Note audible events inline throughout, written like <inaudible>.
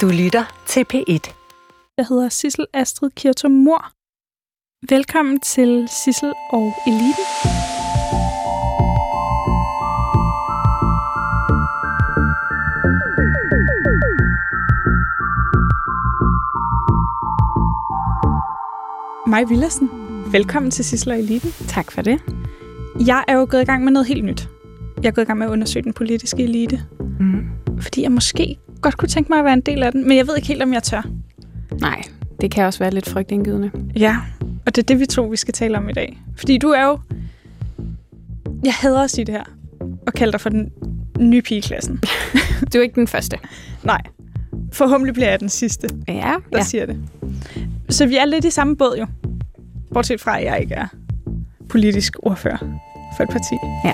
Du lytter til P1. Jeg hedder Sissel Astrid Kirtum Mor. Velkommen til Sissel og Eliten. Maj Villersen, velkommen til Sissel og Eliten. Tak for det. Jeg er jo gået i gang med noget helt nyt. Jeg er gået i gang med at undersøge den politiske elite. Mm. Fordi jeg måske godt kunne tænke mig at være en del af den, men jeg ved ikke helt, om jeg tør. Nej, det kan også være lidt frygtindgydende. Ja, og det er det, vi tror, vi skal tale om i dag. Fordi du er jo... Jeg hader at sige det her, og kalde dig for den nye pige i klassen. <laughs> Du er ikke den første. Nej. Forhåbentlig bliver jeg den sidste, Ja, der ja. siger det. Så vi er lidt i samme båd jo. Bortset fra, at jeg ikke er politisk ordfører for et parti. Ja.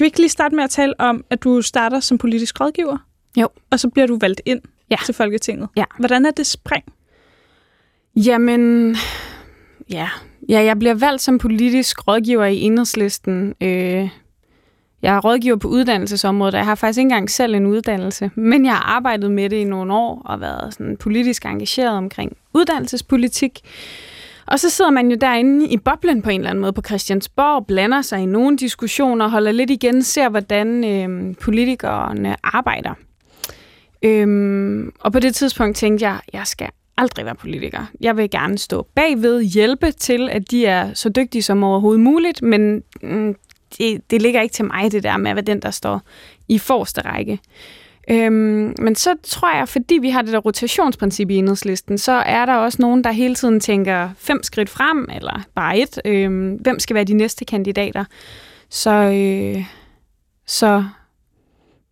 Skal vi ikke lige starte med at tale om, at du starter som politisk rådgiver? Jo. Og så bliver du valgt ind Ja. til Folketinget. Ja. Hvordan er det spring? Jamen, ja. ja, jeg bliver valgt som politisk rådgiver i enhedslisten. Øh, jeg er rådgiver på uddannelsesområdet, og jeg har faktisk ikke engang selv en uddannelse, men jeg har arbejdet med det i nogle år og været sådan politisk engageret omkring uddannelsespolitik. Og så sidder man jo derinde i boblen på en eller anden måde på Christiansborg, blander sig i nogle diskussioner, holder lidt igen, ser hvordan øh, politikerne arbejder. Øhm, og på det tidspunkt tænkte jeg, jeg skal aldrig være politiker. Jeg vil gerne stå bagved, hjælpe til, at de er så dygtige som overhovedet muligt, men mm, det, det ligger ikke til mig, det der med at være den, der står i forreste række. Øhm, men så tror jeg, fordi vi har det der rotationsprincip i enhedslisten, så er der også nogen, der hele tiden tænker fem skridt frem, eller bare et. Øhm, hvem skal være de næste kandidater? Så, øh, så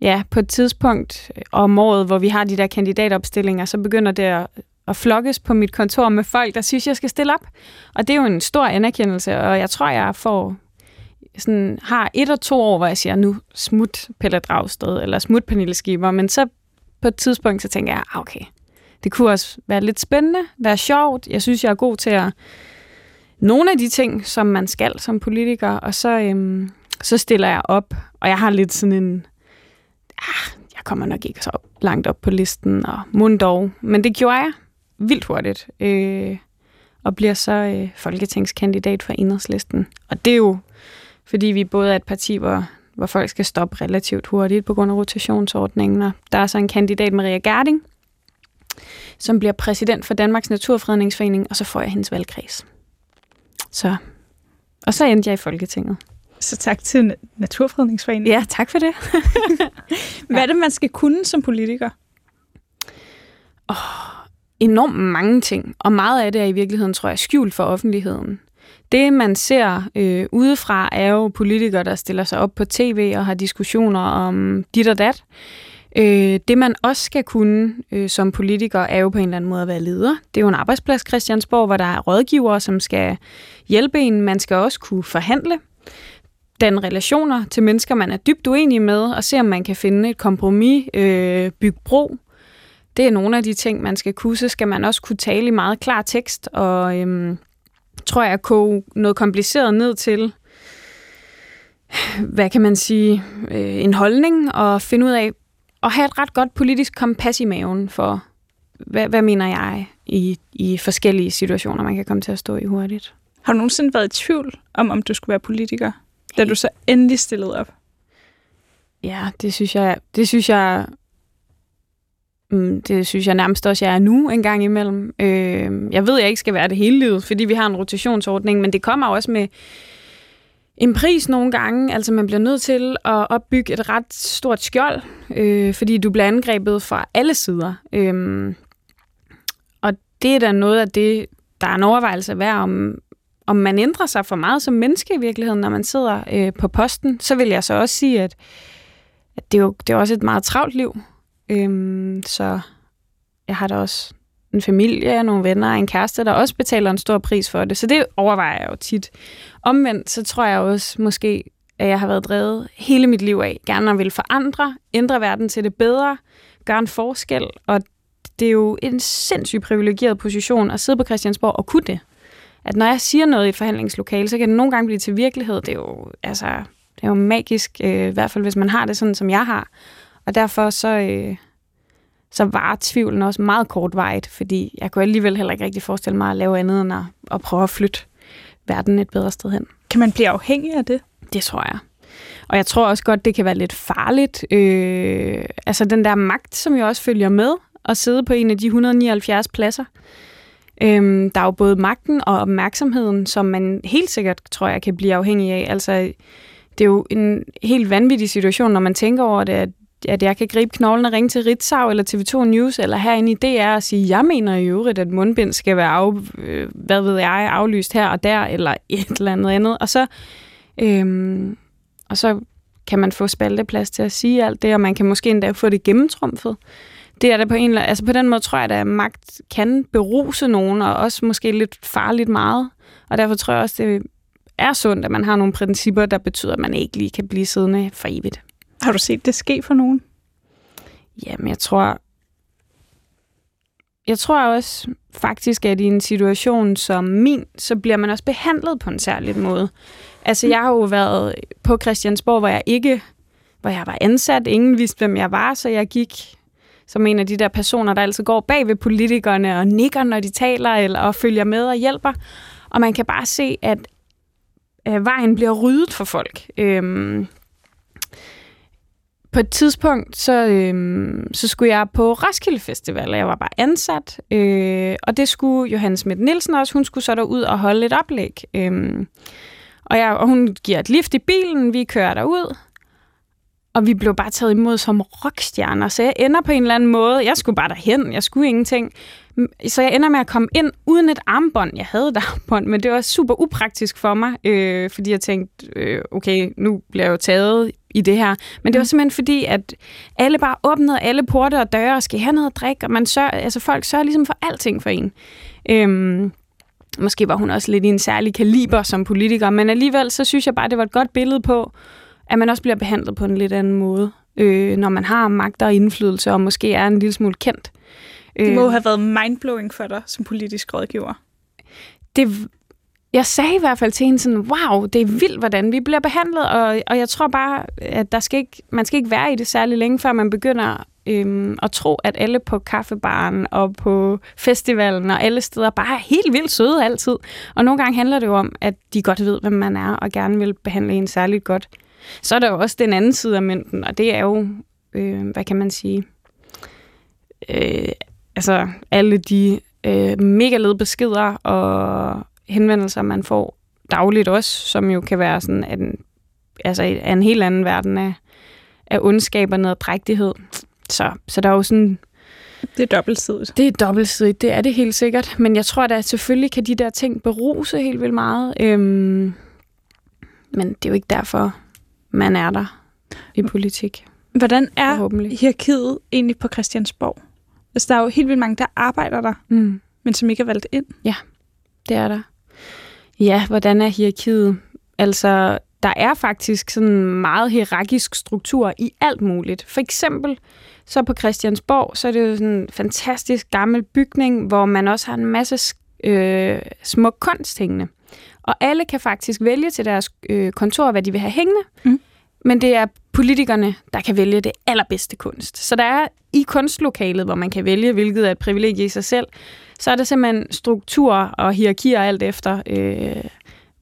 ja, på et tidspunkt øh, om året, hvor vi har de der kandidatopstillinger, så begynder det at, at flokkes på mit kontor med folk, der synes, jeg skal stille op. Og det er jo en stor anerkendelse, og jeg tror, jeg får sådan, har et og to år, hvor jeg siger, nu smut Pelle Dragsted, eller smut Pernille Schieber, men så på et tidspunkt, så tænker jeg, ah, okay, det kunne også være lidt spændende, være sjovt. Jeg synes, jeg er god til at nogle af de ting, som man skal som politiker, og så, øhm, så stiller jeg op, og jeg har lidt sådan en, ah, jeg kommer nok ikke så langt op på listen, og mund dog, men det gjorde jeg vildt hurtigt, øh, og bliver så øh, folketingskandidat for enhedslisten. Og det er jo, fordi vi både er et parti, hvor, hvor folk skal stoppe relativt hurtigt på grund af rotationsordningen, og der er så en kandidat, Maria Gerding, som bliver præsident for Danmarks Naturfredningsforening, og så får jeg hendes valgkreds. Så, og så endte jeg i Folketinget. Så tak til Na- Naturfredningsforeningen. Ja, tak for det. <laughs> Hvad er det, man skal kunne som politiker? enormt mange ting, og meget af det er i virkeligheden, tror jeg, skjult for offentligheden. Det, man ser øh, udefra, er jo politikere, der stiller sig op på tv og har diskussioner om dit og dat. Øh, det, man også skal kunne øh, som politiker, er jo på en eller anden måde at være leder. Det er jo en arbejdsplads, Christiansborg, hvor der er rådgivere, som skal hjælpe en. Man skal også kunne forhandle danne relationer til mennesker, man er dybt uenig med, og se, om man kan finde et kompromis, øh, bygge bro. Det er nogle af de ting, man skal kunne. Så skal man også kunne tale i meget klar tekst, og øhm, tror jeg, koge noget kompliceret ned til, hvad kan man sige, øh, en holdning, og finde ud af, at have et ret godt politisk kompas i maven for, hvad, hvad mener jeg i, i forskellige situationer, man kan komme til at stå i hurtigt. Har du nogensinde været i tvivl om, om du skulle være politiker, da du så endelig stillede op? Ja, det synes jeg, det synes jeg, Mm, det synes jeg nærmest også, jeg er nu en gang imellem. Øh, jeg ved, jeg ikke skal være det hele livet, fordi vi har en rotationsordning, men det kommer også med en pris nogle gange. Altså man bliver nødt til at opbygge et ret stort skjold, øh, fordi du bliver angrebet fra alle sider. Øh, og det er da noget af det, der er en overvejelse værd om, om man ændrer sig for meget som menneske i virkeligheden, når man sidder øh, på posten. Så vil jeg så også sige, at at det er jo det er også et meget travlt liv. Øhm, så jeg har da også en familie, nogle venner og en kæreste, der også betaler en stor pris for det. Så det overvejer jeg jo tit. Omvendt, så tror jeg også måske, at jeg har været drevet hele mit liv af. Gerne at ville forandre, ændre verden til det bedre, gøre en forskel. Og det er jo en sindssygt privilegeret position at sidde på Christiansborg og kunne det. At når jeg siger noget i et forhandlingslokale, så kan det nogle gange blive til virkelighed. Det er jo, altså, det er jo magisk, øh, i hvert fald hvis man har det sådan, som jeg har. Og derfor så, øh, så var tvivlen også meget kortvarigt, fordi jeg kunne alligevel heller ikke rigtig forestille mig at lave andet end at, at prøve at flytte verden et bedre sted hen. Kan man blive afhængig af det? Det tror jeg. Og jeg tror også godt, det kan være lidt farligt. Øh, altså den der magt, som jo også følger med at sidde på en af de 179 pladser. Øh, der er jo både magten og opmærksomheden, som man helt sikkert, tror jeg, kan blive afhængig af. Altså, det er jo en helt vanvittig situation, når man tænker over det, at at jeg kan gribe knoglen og ringe til Ritzau eller TV2 News eller herinde i DR og sige, jeg mener i øvrigt, at mundbind skal være af, øh, hvad ved jeg, aflyst her og der, eller <laughs> et eller andet andet. Og så, øhm, og så kan man få spalteplads til at sige alt det, og man kan måske endda få det gennemtrumfet. Det er der på en eller altså på den måde tror jeg, at magt kan beruse nogen, og også måske lidt farligt meget. Og derfor tror jeg også, det er sundt, at man har nogle principper, der betyder, at man ikke lige kan blive siddende for evigt. Har du set det ske for nogen? Jamen, jeg tror... Jeg tror også faktisk, at i en situation som min, så bliver man også behandlet på en særlig måde. Altså, jeg har jo været på Christiansborg, hvor jeg ikke hvor jeg var ansat. Ingen vidste, hvem jeg var, så jeg gik som en af de der personer, der altid går bag ved politikerne og nikker, når de taler, eller og følger med og hjælper. Og man kan bare se, at øh, vejen bliver ryddet for folk. Øhm, på et tidspunkt, så, øhm, så skulle jeg på Roskilde Festival, og jeg var bare ansat. Øh, og det skulle Johannes Mette Nielsen også. Hun skulle så derud og holde et oplæg. Øhm, og, jeg, og hun giver et lift i bilen, vi kører derud. Og vi blev bare taget imod som rockstjerner, så jeg ender på en eller anden måde, jeg skulle bare derhen, jeg skulle ingenting. Så jeg ender med at komme ind uden et armbånd. Jeg havde et <laughs> armbånd, men det var super upraktisk for mig, øh, fordi jeg tænkte, øh, okay, nu bliver jeg jo taget i det her. Men det var mm. simpelthen fordi, at alle bare åbnede alle porte og døre og skal have noget at drikke, og man sørger, altså folk sørger ligesom for alting for en. Øhm, måske var hun også lidt i en særlig kaliber som politiker, men alligevel så synes jeg bare, det var et godt billede på, at man også bliver behandlet på en lidt anden måde, øh, når man har magt og indflydelse, og måske er en lille smule kendt. Det må øh, have været mindblowing for dig som politisk rådgiver. Det, jeg sagde i hvert fald til hende sådan, wow, det er vildt, hvordan vi bliver behandlet, og, og jeg tror bare, at der skal ikke, man skal ikke være i det særlig længe, før man begynder øhm, at tro, at alle på kaffebaren og på festivalen og alle steder bare er helt vildt søde altid. Og nogle gange handler det jo om, at de godt ved, hvem man er, og gerne vil behandle en særligt godt. Så er der jo også den anden side af mønten, og det er jo, øh, hvad kan man sige, øh, altså alle de øh, mega led beskeder og henvendelser, man får dagligt også, som jo kan være sådan en, altså en helt anden verden af, af ondskab og nederdrægtighed. Så, så der er jo sådan... Det er dobbeltsidigt. Det er dobbeltsidigt, det er det helt sikkert. Men jeg tror at selvfølgelig kan de der ting beruse helt vildt meget. Øhm, men det er jo ikke derfor, man er der i politik. Hvordan er hierarkiet egentlig på Christiansborg? Altså, der er jo helt vildt mange, der arbejder der, mm. men som ikke er valgt ind. Ja, det er der. Ja, hvordan er hierarkiet? Altså, der er faktisk sådan en meget hierarkisk struktur i alt muligt. For eksempel, så på Christiansborg, så er det jo sådan en fantastisk gammel bygning, hvor man også har en masse øh, små kunst hængende. Og alle kan faktisk vælge til deres øh, kontor, hvad de vil have hængende. Mm. Men det er politikerne, der kan vælge det allerbedste kunst. Så der er i kunstlokalet, hvor man kan vælge, hvilket er et privilegie i sig selv, så er der simpelthen struktur og hierarkier alt efter, øh,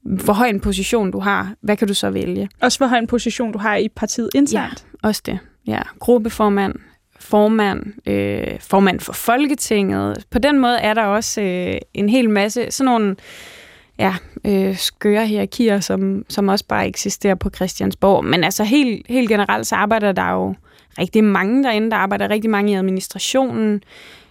hvor høj en position du har. Hvad kan du så vælge? Også hvor høj en position du har i partiet internt? Ja, også det. Ja, gruppeformand, formand, øh, formand for Folketinget. På den måde er der også øh, en hel masse sådan nogle ja, øh, skøre hierarkier, som, som også bare eksisterer på Christiansborg. Men altså helt, helt generelt så arbejder der jo rigtig mange derinde. Der arbejder rigtig mange i administrationen.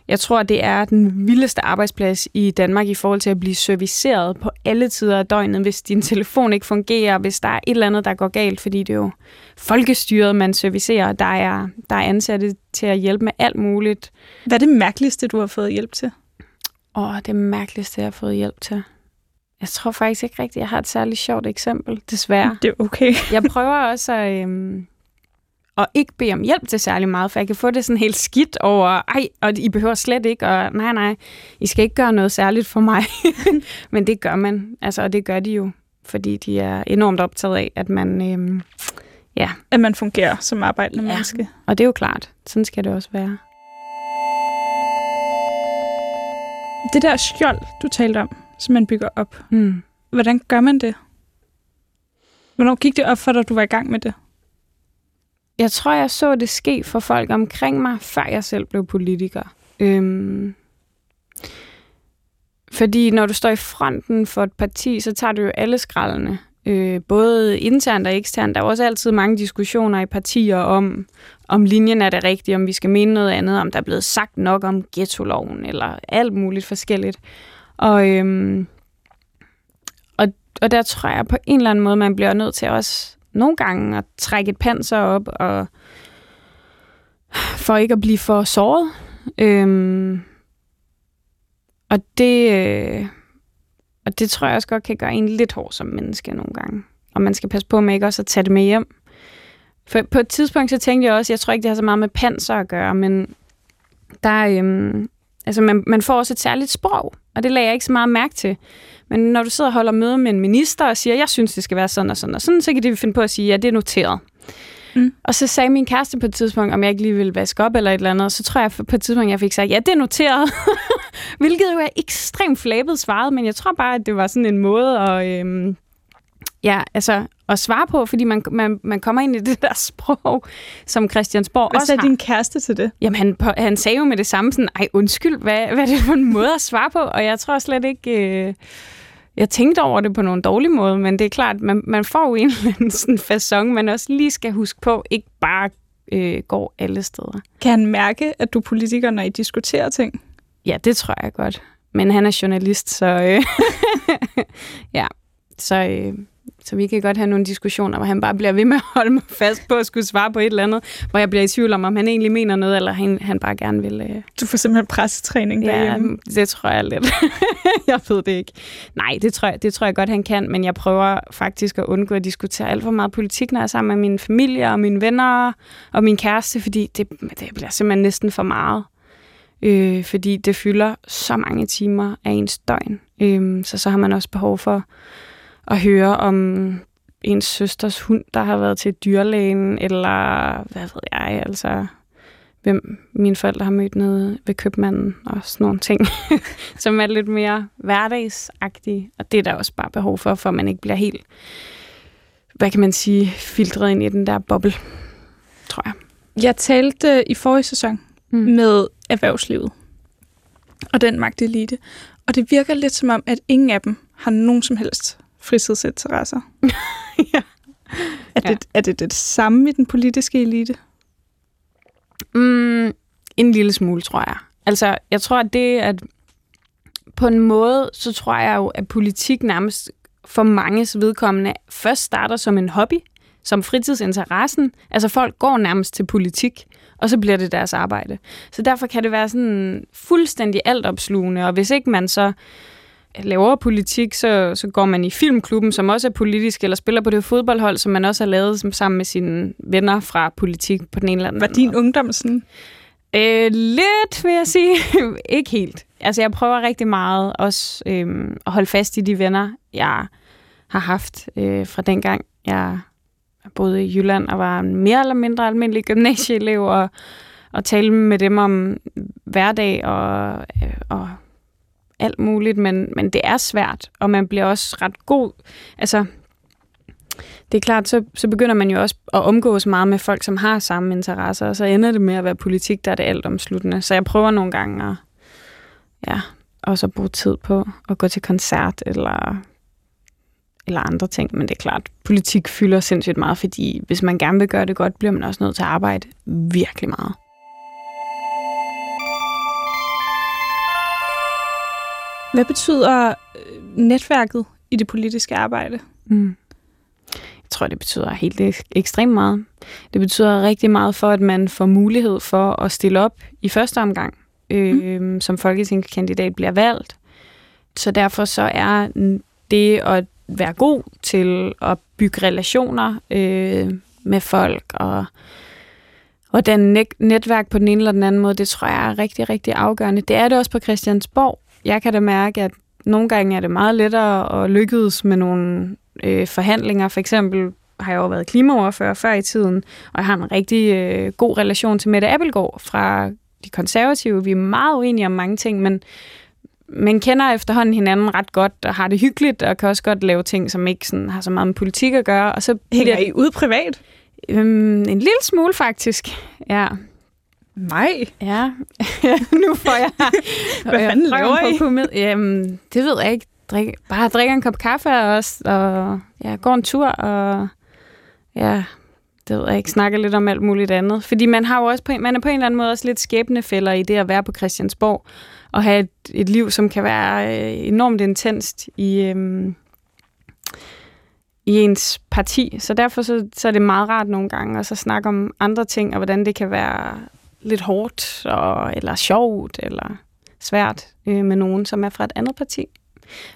Jeg tror, det er den vildeste arbejdsplads i Danmark i forhold til at blive serviceret på alle tider af døgnet, hvis din telefon ikke fungerer, hvis der er et eller andet, der går galt, fordi det er jo folkestyret, man servicerer. Der er, der er ansatte til at hjælpe med alt muligt. Hvad er det mærkeligste, du har fået hjælp til? Åh, det mærkeligste, jeg har fået hjælp til. Jeg tror faktisk ikke rigtigt, jeg har et særligt sjovt eksempel, desværre. Det er okay. <laughs> jeg prøver også at, øhm, og ikke bede om hjælp til særlig meget, for jeg kan få det sådan helt skidt over, ej, og I behøver slet ikke, og nej, nej, I skal ikke gøre noget særligt for mig. <laughs> Men det gør man, altså, og det gør de jo, fordi de er enormt optaget af, at man, øhm, ja. At man fungerer som arbejdende ja. menneske. Og det er jo klart, sådan skal det også være. Det der skjold, du talte om, som man bygger op, Mm. hvordan gør man det? Hvornår gik det op for dig, at du var i gang med det? Jeg tror, jeg så det ske for folk omkring mig, før jeg selv blev politiker. Øhm, fordi når du står i fronten for et parti, så tager du jo alle skraldene. Øh, både internt og eksternt. Der er jo også altid mange diskussioner i partier om, om linjen er det rigtige, om vi skal mene noget andet, om der er blevet sagt nok om ghetto-loven, eller alt muligt forskelligt. Og, øhm, og, og der tror jeg på en eller anden måde, man bliver nødt til også nogle gange at trække et panser op, og for ikke at blive for såret. Øhm, og det, øh, og det tror jeg også godt kan gøre en lidt hård som menneske nogle gange. Og man skal passe på med ikke også at tage det med hjem. For på et tidspunkt så tænkte jeg også, jeg tror ikke, det har så meget med panser at gøre, men der, øhm, altså man, man får også et særligt sprog, og det lagde jeg ikke så meget mærke til. Men når du sidder og holder møde med en minister og siger, jeg synes, det skal være sådan og sådan og sådan, så kan de finde på at sige, ja, det er noteret. Mm. Og så sagde min kæreste på et tidspunkt, om jeg ikke lige ville vaske op eller et eller andet, og så tror jeg på et tidspunkt, jeg fik sagt, ja, det er noteret. <laughs> Hvilket jo er ekstremt flabet svaret, men jeg tror bare, at det var sådan en måde at, øhm, ja, altså, at svare på, fordi man, man, man kommer ind i det der <laughs> sprog, som Christiansborg Hvad også sagde har. din kæreste til det? Jamen, han, på- han sagde jo med det samme sådan, ej, undskyld, hvad, hvad er det for en måde at svare på? Og jeg tror slet ikke... Øh, jeg tænkte over det på nogle dårlige måde, men det er klart, man, man får jo en eller anden sådan fasong, man også lige skal huske på, ikke bare øh, går alle steder. Kan han mærke, at du er politiker, når I diskuterer ting? Ja, det tror jeg godt. Men han er journalist, så øh, <laughs> ja, så, øh, så vi kan godt have nogle diskussioner, hvor han bare bliver ved med at holde mig fast på at skulle svare på et eller andet, hvor jeg bliver i tvivl om, om han egentlig mener noget, eller han, han bare gerne vil... Øh, Du får simpelthen pressetræning Ja, derhjemme. det tror jeg lidt. <laughs> jeg ved det ikke. Nej, det tror, jeg, det tror jeg godt, han kan, men jeg prøver faktisk at undgå at diskutere alt for meget politik, når jeg er sammen med min familie og mine venner og min kæreste, fordi det, det bliver simpelthen næsten for meget. Øh, fordi det fylder så mange timer af ens døgn. Øh, så så har man også behov for at høre om ens søsters hund, der har været til dyrlægen, eller hvad ved jeg, altså hvem mine forældre har mødt nede ved købmanden og sådan nogle ting, <laughs> som er lidt mere hverdagsagtige. Og det er der også bare behov for, for man ikke bliver helt, hvad kan man sige, filtreret ind i den der boble, tror jeg. Jeg talte i forrige sæson Mm. med erhvervslivet og den magtelite, og det virker lidt som om, at ingen af dem har nogen som helst fritidsinteresser. <laughs> ja. Er, det, er det det samme i den politiske elite? Mm, en lille smule, tror jeg. Altså, jeg tror, at det, at på en måde, så tror jeg jo, at politik nærmest for manges vedkommende først starter som en hobby, som fritidsinteressen. Altså, folk går nærmest til politik, og så bliver det deres arbejde. Så derfor kan det være sådan fuldstændig altopslugende, og hvis ikke man så laver politik, så, så går man i filmklubben, som også er politisk, eller spiller på det fodboldhold, som man også har lavet som- sammen med sine venner fra politik på den ene eller anden Var din ungdom sådan? Øh, lidt, vil jeg sige. <laughs> ikke helt. Altså, jeg prøver rigtig meget også øh, at holde fast i de venner, jeg har haft øh, fra dengang, jeg boede i Jylland og var en mere eller mindre almindelig gymnasieelev, og, og tale med dem om hverdag og, øh, og alt muligt, men, men det er svært, og man bliver også ret god. Altså, det er klart, så, så begynder man jo også at omgås meget med folk, som har samme interesser, og så ender det med at være politik, der er det alt omsluttende. Så jeg prøver nogle gange at ja, også at bruge tid på at gå til koncert eller, eller andre ting. Men det er klart, politik fylder sindssygt meget, fordi hvis man gerne vil gøre det godt, bliver man også nødt til at arbejde virkelig meget. Hvad betyder øh, netværket i det politiske arbejde? Mm. Jeg tror, det betyder helt ek- ekstremt meget. Det betyder rigtig meget for, at man får mulighed for at stille op i første omgang, øh, mm. som folketingskandidat bliver valgt. Så derfor så er det at være god til at bygge relationer øh, med folk og og den net- netværk på den ene eller den anden måde, det tror jeg er rigtig, rigtig afgørende. Det er det også på Christiansborg. Jeg kan da mærke, at nogle gange er det meget lettere at lykkes med nogle øh, forhandlinger. For eksempel har jeg jo været klimaoverfører før i tiden, og jeg har en rigtig øh, god relation til Mette Appelgaard fra de konservative. Vi er meget uenige om mange ting, men man kender efterhånden hinanden ret godt og har det hyggeligt, og kan også godt lave ting, som ikke sådan, har så meget med politik at gøre. Og så Hænger I ud privat? Øhm, en lille smule faktisk, ja. Nej. Ja, <laughs> nu får jeg... Hvad fanden laver I? På kummet. Jamen, det ved jeg ikke. Drik, bare drikker en kop kaffe også, og ja, går en tur, og ja, det ved jeg ikke, snakker lidt om alt muligt andet. Fordi man har jo også på, man er på en eller anden måde også lidt skæbnefælder i det at være på Christiansborg, og have et, et liv, som kan være øh, enormt intenst i, øhm, i ens parti. Så derfor så, så er det meget rart nogle gange at så snakke om andre ting, og hvordan det kan være lidt hårdt, og, eller sjovt, eller svært øh, med nogen, som er fra et andet parti.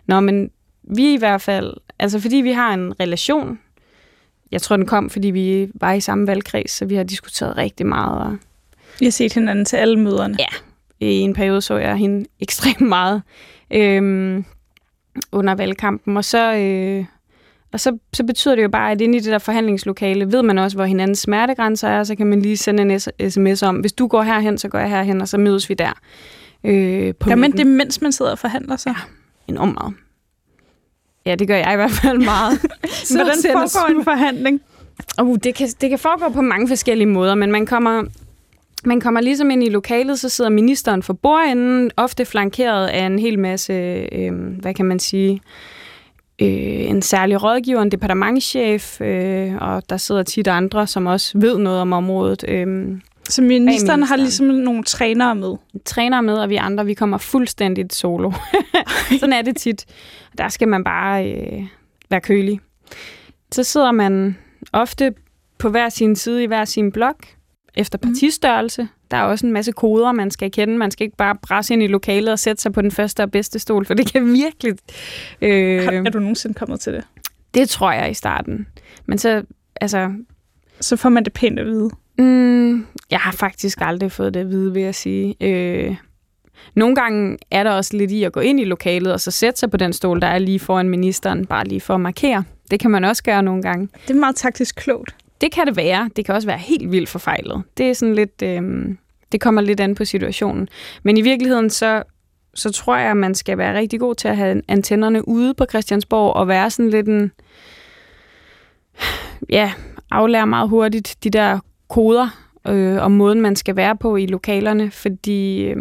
Nå, men vi i hvert fald, altså fordi vi har en relation, jeg tror, den kom, fordi vi var i samme valgkreds, så vi har diskuteret rigtig meget, og I har set hinanden til alle møderne. Ja. i en periode så jeg hende <laughs> ekstremt meget øhm, under valgkampen, og så, øh, og så, så betyder det jo bare, at inde i det der forhandlingslokale ved man også, hvor hinandens smertegrænser er, så kan man lige sende en sms om, hvis du går herhen, så går jeg herhen, og så mødes vi der. Øh, på man midten. det, mens man sidder og forhandler sig? enormt meget. Ja, det gør jeg i hvert fald <laughs> meget. Så <laughs> Hvordan foregår en forhandling? Uh, det, kan, det kan foregå på mange forskellige måder, men man kommer, man kommer ligesom ind i lokalet, så sidder ministeren for bordenden, ofte flankeret af en hel masse, øh, hvad kan man sige, øh, en særlig rådgiver, en departementschef, øh, og der sidder tit andre, som også ved noget om området. Øh, Så ministeren har ligesom nogle trænere med. træner med, og vi andre, vi kommer fuldstændigt solo. <laughs> Sådan er det tit. Der skal man bare øh, være kølig. Så sidder man ofte på hver sin side i hver sin blok, efter partistørrelse. Der er også en masse koder, man skal kende. Man skal ikke bare brasse ind i lokalet og sætte sig på den første og bedste stol, for det kan virkelig... Øh, Har, er du nogensinde kommet til det? det tror jeg i starten. Men så, altså, Så får man det pænt at vide. Mm, jeg har faktisk aldrig fået det at vide, vil jeg sige. Øh, nogle gange er der også lidt i at gå ind i lokalet og så sætte sig på den stol, der er lige foran ministeren, bare lige for at markere. Det kan man også gøre nogle gange. Det er meget taktisk klogt. Det kan det være. Det kan også være helt vildt forfejlet. Det er sådan lidt... Øh, det kommer lidt an på situationen. Men i virkeligheden, så, så tror jeg, at man skal være rigtig god til at have antennerne ude på Christiansborg og være sådan lidt en... Ja, aflære meget hurtigt de der koder øh, og måden, man skal være på i lokalerne, fordi øh,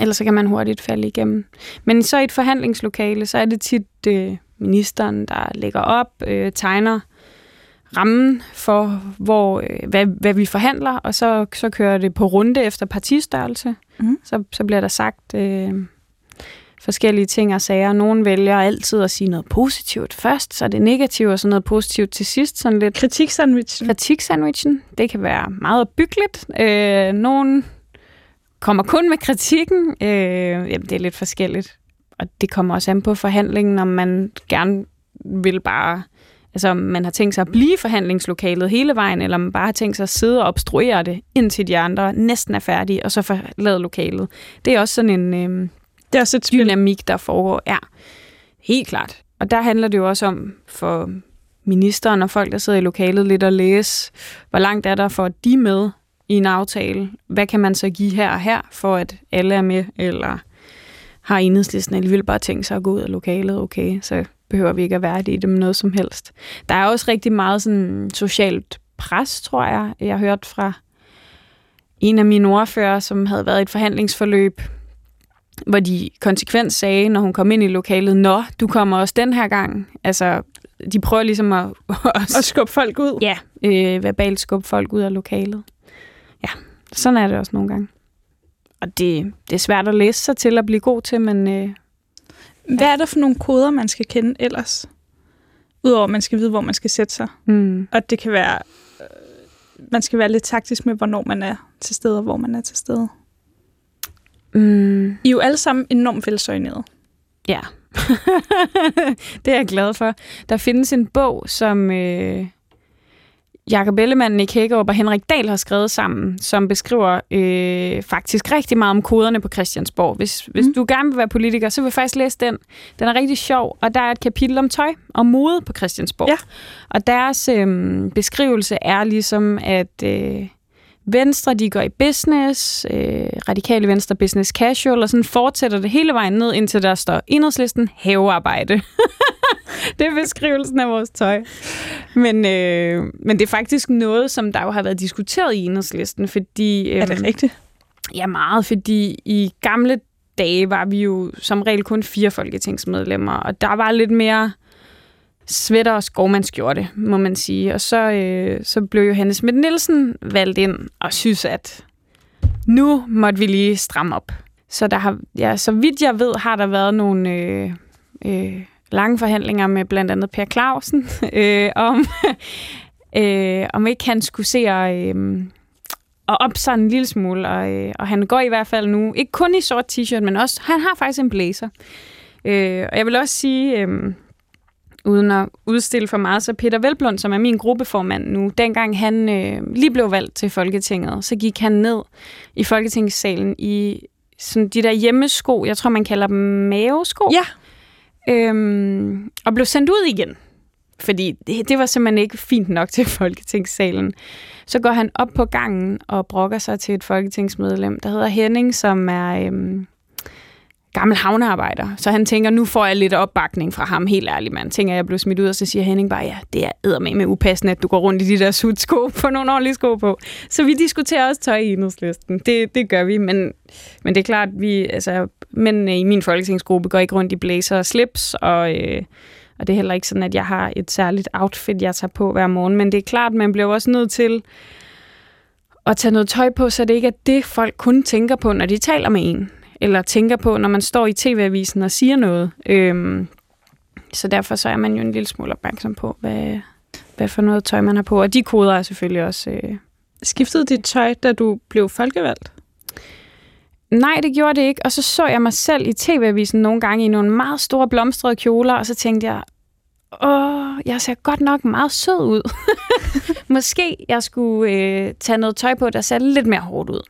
ellers så kan man hurtigt falde igennem. Men så i et forhandlingslokale, så er det tit øh, ministeren, der lægger op, øh, tegner rammen for, hvor, øh, hvad, hvad vi forhandler, og så, så kører det på runde efter partistørrelse. Mhm. Så, så bliver der sagt øh, forskellige ting og sager. Nogle vælger altid at sige noget positivt først, så det negativt, og så noget positivt til sidst. Sådan lidt Kritiksandwich. kritiksandwichen. Det kan være meget byggeligt. Øh, nogen kommer kun med kritikken. Øh, jamen, det er lidt forskelligt. Og det kommer også an på forhandlingen, om man gerne vil bare... Altså, om man har tænkt sig at blive forhandlingslokalet hele vejen, eller man bare har tænkt sig at sidde og obstruere det, indtil de andre næsten er færdige, og så forlade lokalet. Det er også sådan en... Øh, Det er også et dynamik, der foregår. Ja, helt klart. Og der handler det jo også om for ministeren og folk, der sidder i lokalet, lidt at læse, hvor langt er der for, de med i en aftale? Hvad kan man så give her og her, for at alle er med? Eller har enhedslisten alligevel bare tænkt sig at gå ud af lokalet? Okay, så behøver vi ikke at være i det med noget som helst. Der er også rigtig meget sådan socialt pres, tror jeg, jeg har hørt fra en af mine ordfører, som havde været i et forhandlingsforløb, hvor de konsekvent sagde, når hun kom ind i lokalet, Nå, du kommer også den her gang. Altså, de prøver ligesom <laughs> at, at skubbe folk ud. ja, øh, verbalt skubbe folk ud af lokalet. Ja, sådan er det også nogle gange. Og det, det er svært at læse sig til at blive god til, men øh, Hvad er der for nogle koder, man skal kende ellers? Udover at man skal vide, hvor man skal sætte sig. mm, Og det kan være... Øh, man skal være lidt taktisk med, hvornår man er til stede, og hvor man er til stede. mm, I er jo alle sammen enormt velsøgnede. ja. <laughs> det er jeg glad for. Der findes en bog, som øh, Jakob Ellemann, Nick Hækkerup og Henrik Dahl har skrevet sammen, som beskriver øh, faktisk rigtig meget om koderne på Christiansborg. Hvis, hvis Mm. du gerne vil være politiker, så vil jeg faktisk læse den. Den er rigtig sjov, og der er et kapitel om tøj og mode på Christiansborg. Ja. Og deres øh, beskrivelse er ligesom, at øh, Venstre, de går i business, øh, radikale Venstre business casual, og sådan fortsætter det hele vejen ned, indtil der står enhedslisten havearbejde. <laughs> det er beskrivelsen af vores tøj. Men, øh, men det er faktisk noget, som der jo har været diskuteret i enhedslisten, fordi... Øh, Er det rigtigt? Ja, meget, fordi i gamle dage var vi jo som regel kun fire folketingsmedlemmer, og der var lidt mere sweater og skovmandskjorte, må man sige. Og så, øh, så blev Johannes Schmidt Nielsen valgt ind og synes, at nu måtte vi lige stramme op. Så der har, ja, så vidt jeg ved, har der været nogle øh, øh, lange forhandlinger med blandt andet Per Clausen, <laughs> øh, om, <laughs> øh, om ikke han skulle se at, øh, at op sådan en lille smule. Og, øh, og han går i hvert fald nu, ikke kun i sort t-shirt, men også, han har faktisk en blazer. Øh, og jeg vil også sige, øh, uden at udstille for meget, så Peter Velblund, som er min gruppeformand nu, dengang han øh, lige blev valgt til Folketinget, så gik han ned i Folketingssalen i sådan de der hjemmesko, jeg tror man kalder dem mavesko, Ja. øhm, og blev sendt ud igen. Fordi det, det var simpelthen ikke fint nok til Folketingssalen. Så går han op på gangen og brokker sig til et folketingsmedlem, der hedder Henning, som er øhm, gammel havnearbejder. Så han tænker, nu får jeg lidt opbakning fra ham, helt ærligt mand. Tænker jeg blev smidt ud, og så siger Henning bare, ja, det er eddermame med upassende, at du går rundt i de der sudsko, på nogle ordentlige sko på. Så vi diskuterer også tøj i enhedslisten. Det, det gør vi, men, men det er klart, vi, altså, men i min folketingsgruppe går ikke rundt i blazer og slips, og, øh, og det er heller ikke sådan, at jeg har et særligt outfit, jeg tager på hver morgen. Men det er klart, man bliver også nødt til at tage noget tøj på, så det ikke er det, folk kun tænker på, når de taler med en. Eller tænker på, når man står i tv-avisen og siger noget. Øhm, så derfor så er man jo en lille smule opmærksom på, hvad, hvad for noget tøj man har på. Og de koder er selvfølgelig også... Øh... Skiftede dit tøj, da du blev folkevalgt? Nej, det gjorde det ikke. Og så så jeg mig selv i tv-avisen nogle gange i nogle meget store blomstrede kjoler, og så tænkte jeg, åh, jeg ser godt nok meget sød ud. <laughs> Måske jeg skulle øh, tage noget tøj på, der ser lidt mere hårdt ud.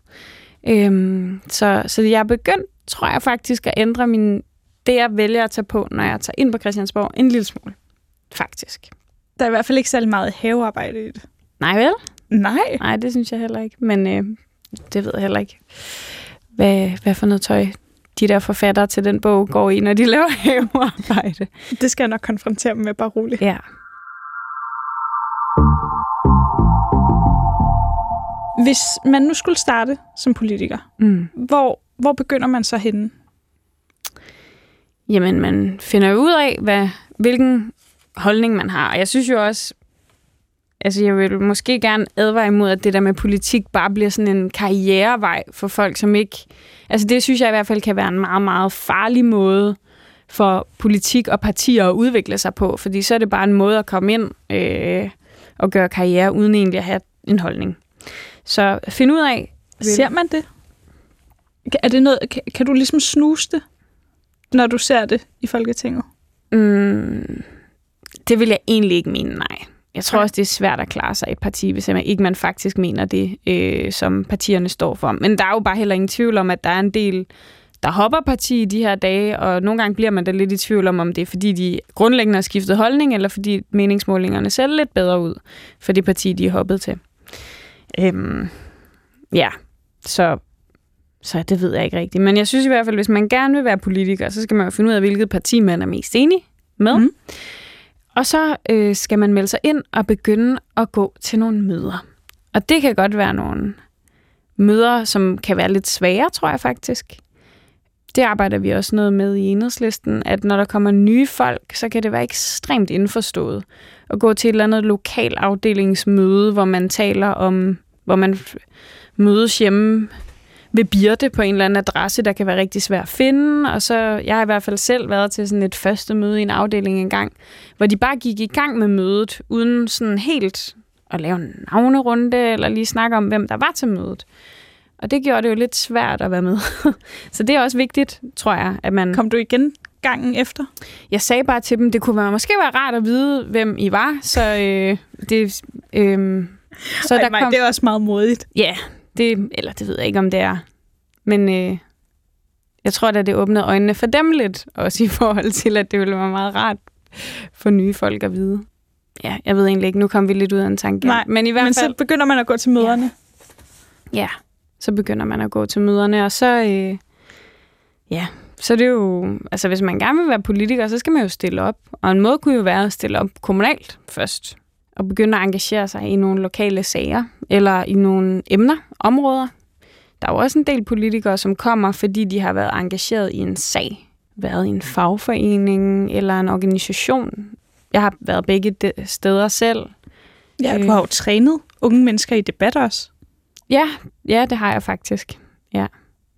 Øhm, så, så jeg er begyndt, tror jeg faktisk, at ændre min, det, jeg vælger at tage på, når jeg tager ind på Christiansborg, en lille smule. Faktisk. Der er i hvert fald ikke særlig meget havearbejde i det. Nej vel? Nej. Nej, det synes jeg heller ikke. Men øh, det ved jeg heller ikke, hvad, hvad for noget tøj de der forfattere til den bog går i, når de laver <laughs> havearbejde. Det skal jeg nok konfrontere dem med, bare roligt. Ja. Hvis man nu skulle starte som politiker, Mm. hvor, hvor begynder man så henne? Jamen, man finder jo ud af, hvad, hvilken holdning man har. Og jeg synes jo også, altså jeg vil måske gerne advare imod, at det der med politik bare bliver sådan en karrierevej for folk, som ikke... Altså det synes jeg i hvert fald kan være en meget, meget farlig måde for politik og partier at udvikle sig på, fordi så er det bare en måde at komme ind øh, og gøre karriere, uden egentlig at have en holdning. Så find ud af... Ser man det? Er det noget, kan, kan du ligesom snuse det, når du ser det i Folketinget? Mm, det vil jeg egentlig ikke mene, nej. Jeg tror også, det er svært at klare sig i et parti, hvis man ikke man faktisk mener det, øh, som partierne står for. Men der er jo bare heller ingen tvivl om, at der er en del, der hopper parti i de her dage, og nogle gange bliver man da lidt i tvivl om, om det er fordi, de grundlæggende har skiftet holdning, eller fordi meningsmålingerne ser lidt bedre ud for det parti, de er hoppet til. Øhm, ja, så, så det ved jeg ikke rigtigt. Men jeg synes i hvert fald, hvis man gerne vil være politiker, så skal man jo finde ud af, hvilket parti man er mest enig med. Mm. Og så øh, skal man melde sig ind og begynde at gå til nogle møder. Og det kan godt være nogle møder, som kan være lidt svære, tror jeg faktisk. Det arbejder vi også noget med i enhedslisten, at når der kommer nye folk, så kan det være ekstremt indforstået at gå til et eller andet lokal afdelingsmøde, hvor man taler om, hvor man mødes hjemme ved Birte på en eller anden adresse, der kan være rigtig svær at finde. Og så, jeg har i hvert fald selv været til sådan et første møde i en afdeling engang, hvor de bare gik i gang med mødet, uden sådan helt at lave en navnerunde, eller lige snakke om, hvem der var til mødet. Og det gjorde det jo lidt svært at være med. <laughs> så det er også vigtigt, tror jeg, at man... Kom du igen gangen efter? Jeg sagde bare til dem, det kunne være, måske være rart at vide, hvem I var, så øh, det... Øh, så Ej, der kom... det er også meget modigt. Ja, det, eller det ved jeg ikke, om det er. Men øh, jeg tror, at det åbnede øjnene for dem lidt, også i forhold til, at det ville være meget rart for nye folk at vide. Ja, jeg ved egentlig ikke, nu kom vi lidt ud af en tanke. Nej, men i hvert men fald... så begynder man at gå til møderne. Ja, ja så begynder man at gå til møderne, og så... Øh, ja, så det er jo... Altså, hvis man gerne vil være politiker, så skal man jo stille op. Og en måde kunne jo være at stille op kommunalt først. Og begynde at engagere sig i nogle lokale sager, eller i nogle emner, områder, der er jo også en del politikere, som kommer, fordi de har været engageret i en sag, været i en fagforening eller en organisation. Jeg har været begge steder selv. Ja, du har jo trænet unge mennesker i debat også. Ja, ja, det har jeg faktisk. Ja.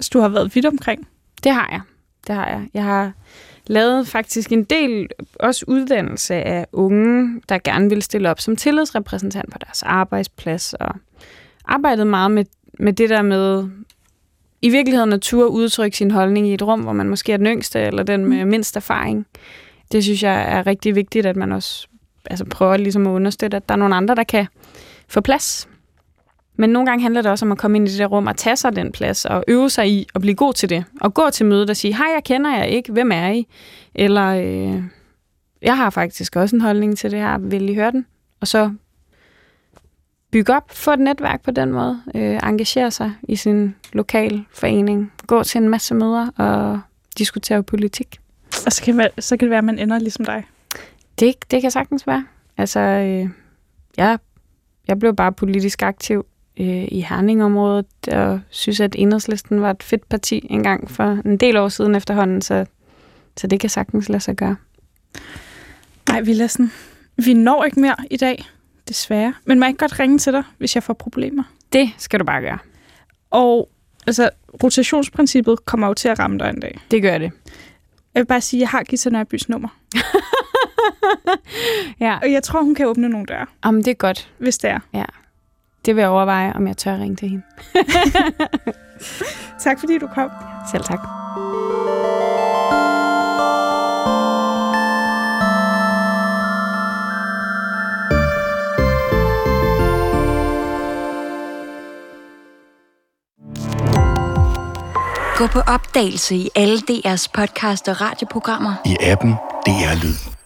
Så du har været vidt omkring? Det har jeg. Det har jeg. Jeg har lavet faktisk en del også uddannelse af unge, der gerne vil stille op som tillidsrepræsentant på deres arbejdsplads, og arbejdet meget med med det der med i virkeligheden at turde udtrykke sin holdning i et rum, hvor man måske er den yngste eller den med mm. mindst erfaring. Det synes jeg er rigtig vigtigt, at man også altså prøver ligesom at understøtte, at der er nogle andre, der kan få plads. Men nogle gange handler det også om at komme ind i det der rum og tage sig den plads og øve sig i at blive god til det. Og gå til mødet og sige, hej, jeg kender jer ikke, hvem er I? Eller, øh, jeg har faktisk også en holdning til det her, vil I høre den? Og så bygge op, få et netværk på den måde, øh, engagere sig i sin lokal forening, gå til en masse møder og diskutere politik. Og så kan, så kan det være, at man ender ligesom dig. Det, det kan sagtens være. Altså, øh, jeg, jeg blev bare politisk aktiv øh, i Herningområdet, og synes, at Enhedslisten var et fedt parti engang for en del år siden efterhånden, så, så det kan sagtens lade sig gøre. Nej, Villassen, vi når ikke mere i dag. Desværre. Men må jeg ikke godt ringe til dig, hvis jeg får problemer? Det skal du bare gøre. Og altså, rotationsprincippet kommer jo til at ramme dig en dag. Det gør det. Jeg vil bare sige, at jeg har Gita Nørbys nummer. <laughs> ja. Og jeg tror, hun kan åbne nogle døre. Jamen, det er godt. Hvis det er. Ja. Det vil jeg overveje, om jeg tør ringe til hende. <laughs> tak fordi du kom. Selv tak. Gå på opdagelse i alle DR's podcast og radioprogrammer. I appen DR Lyd.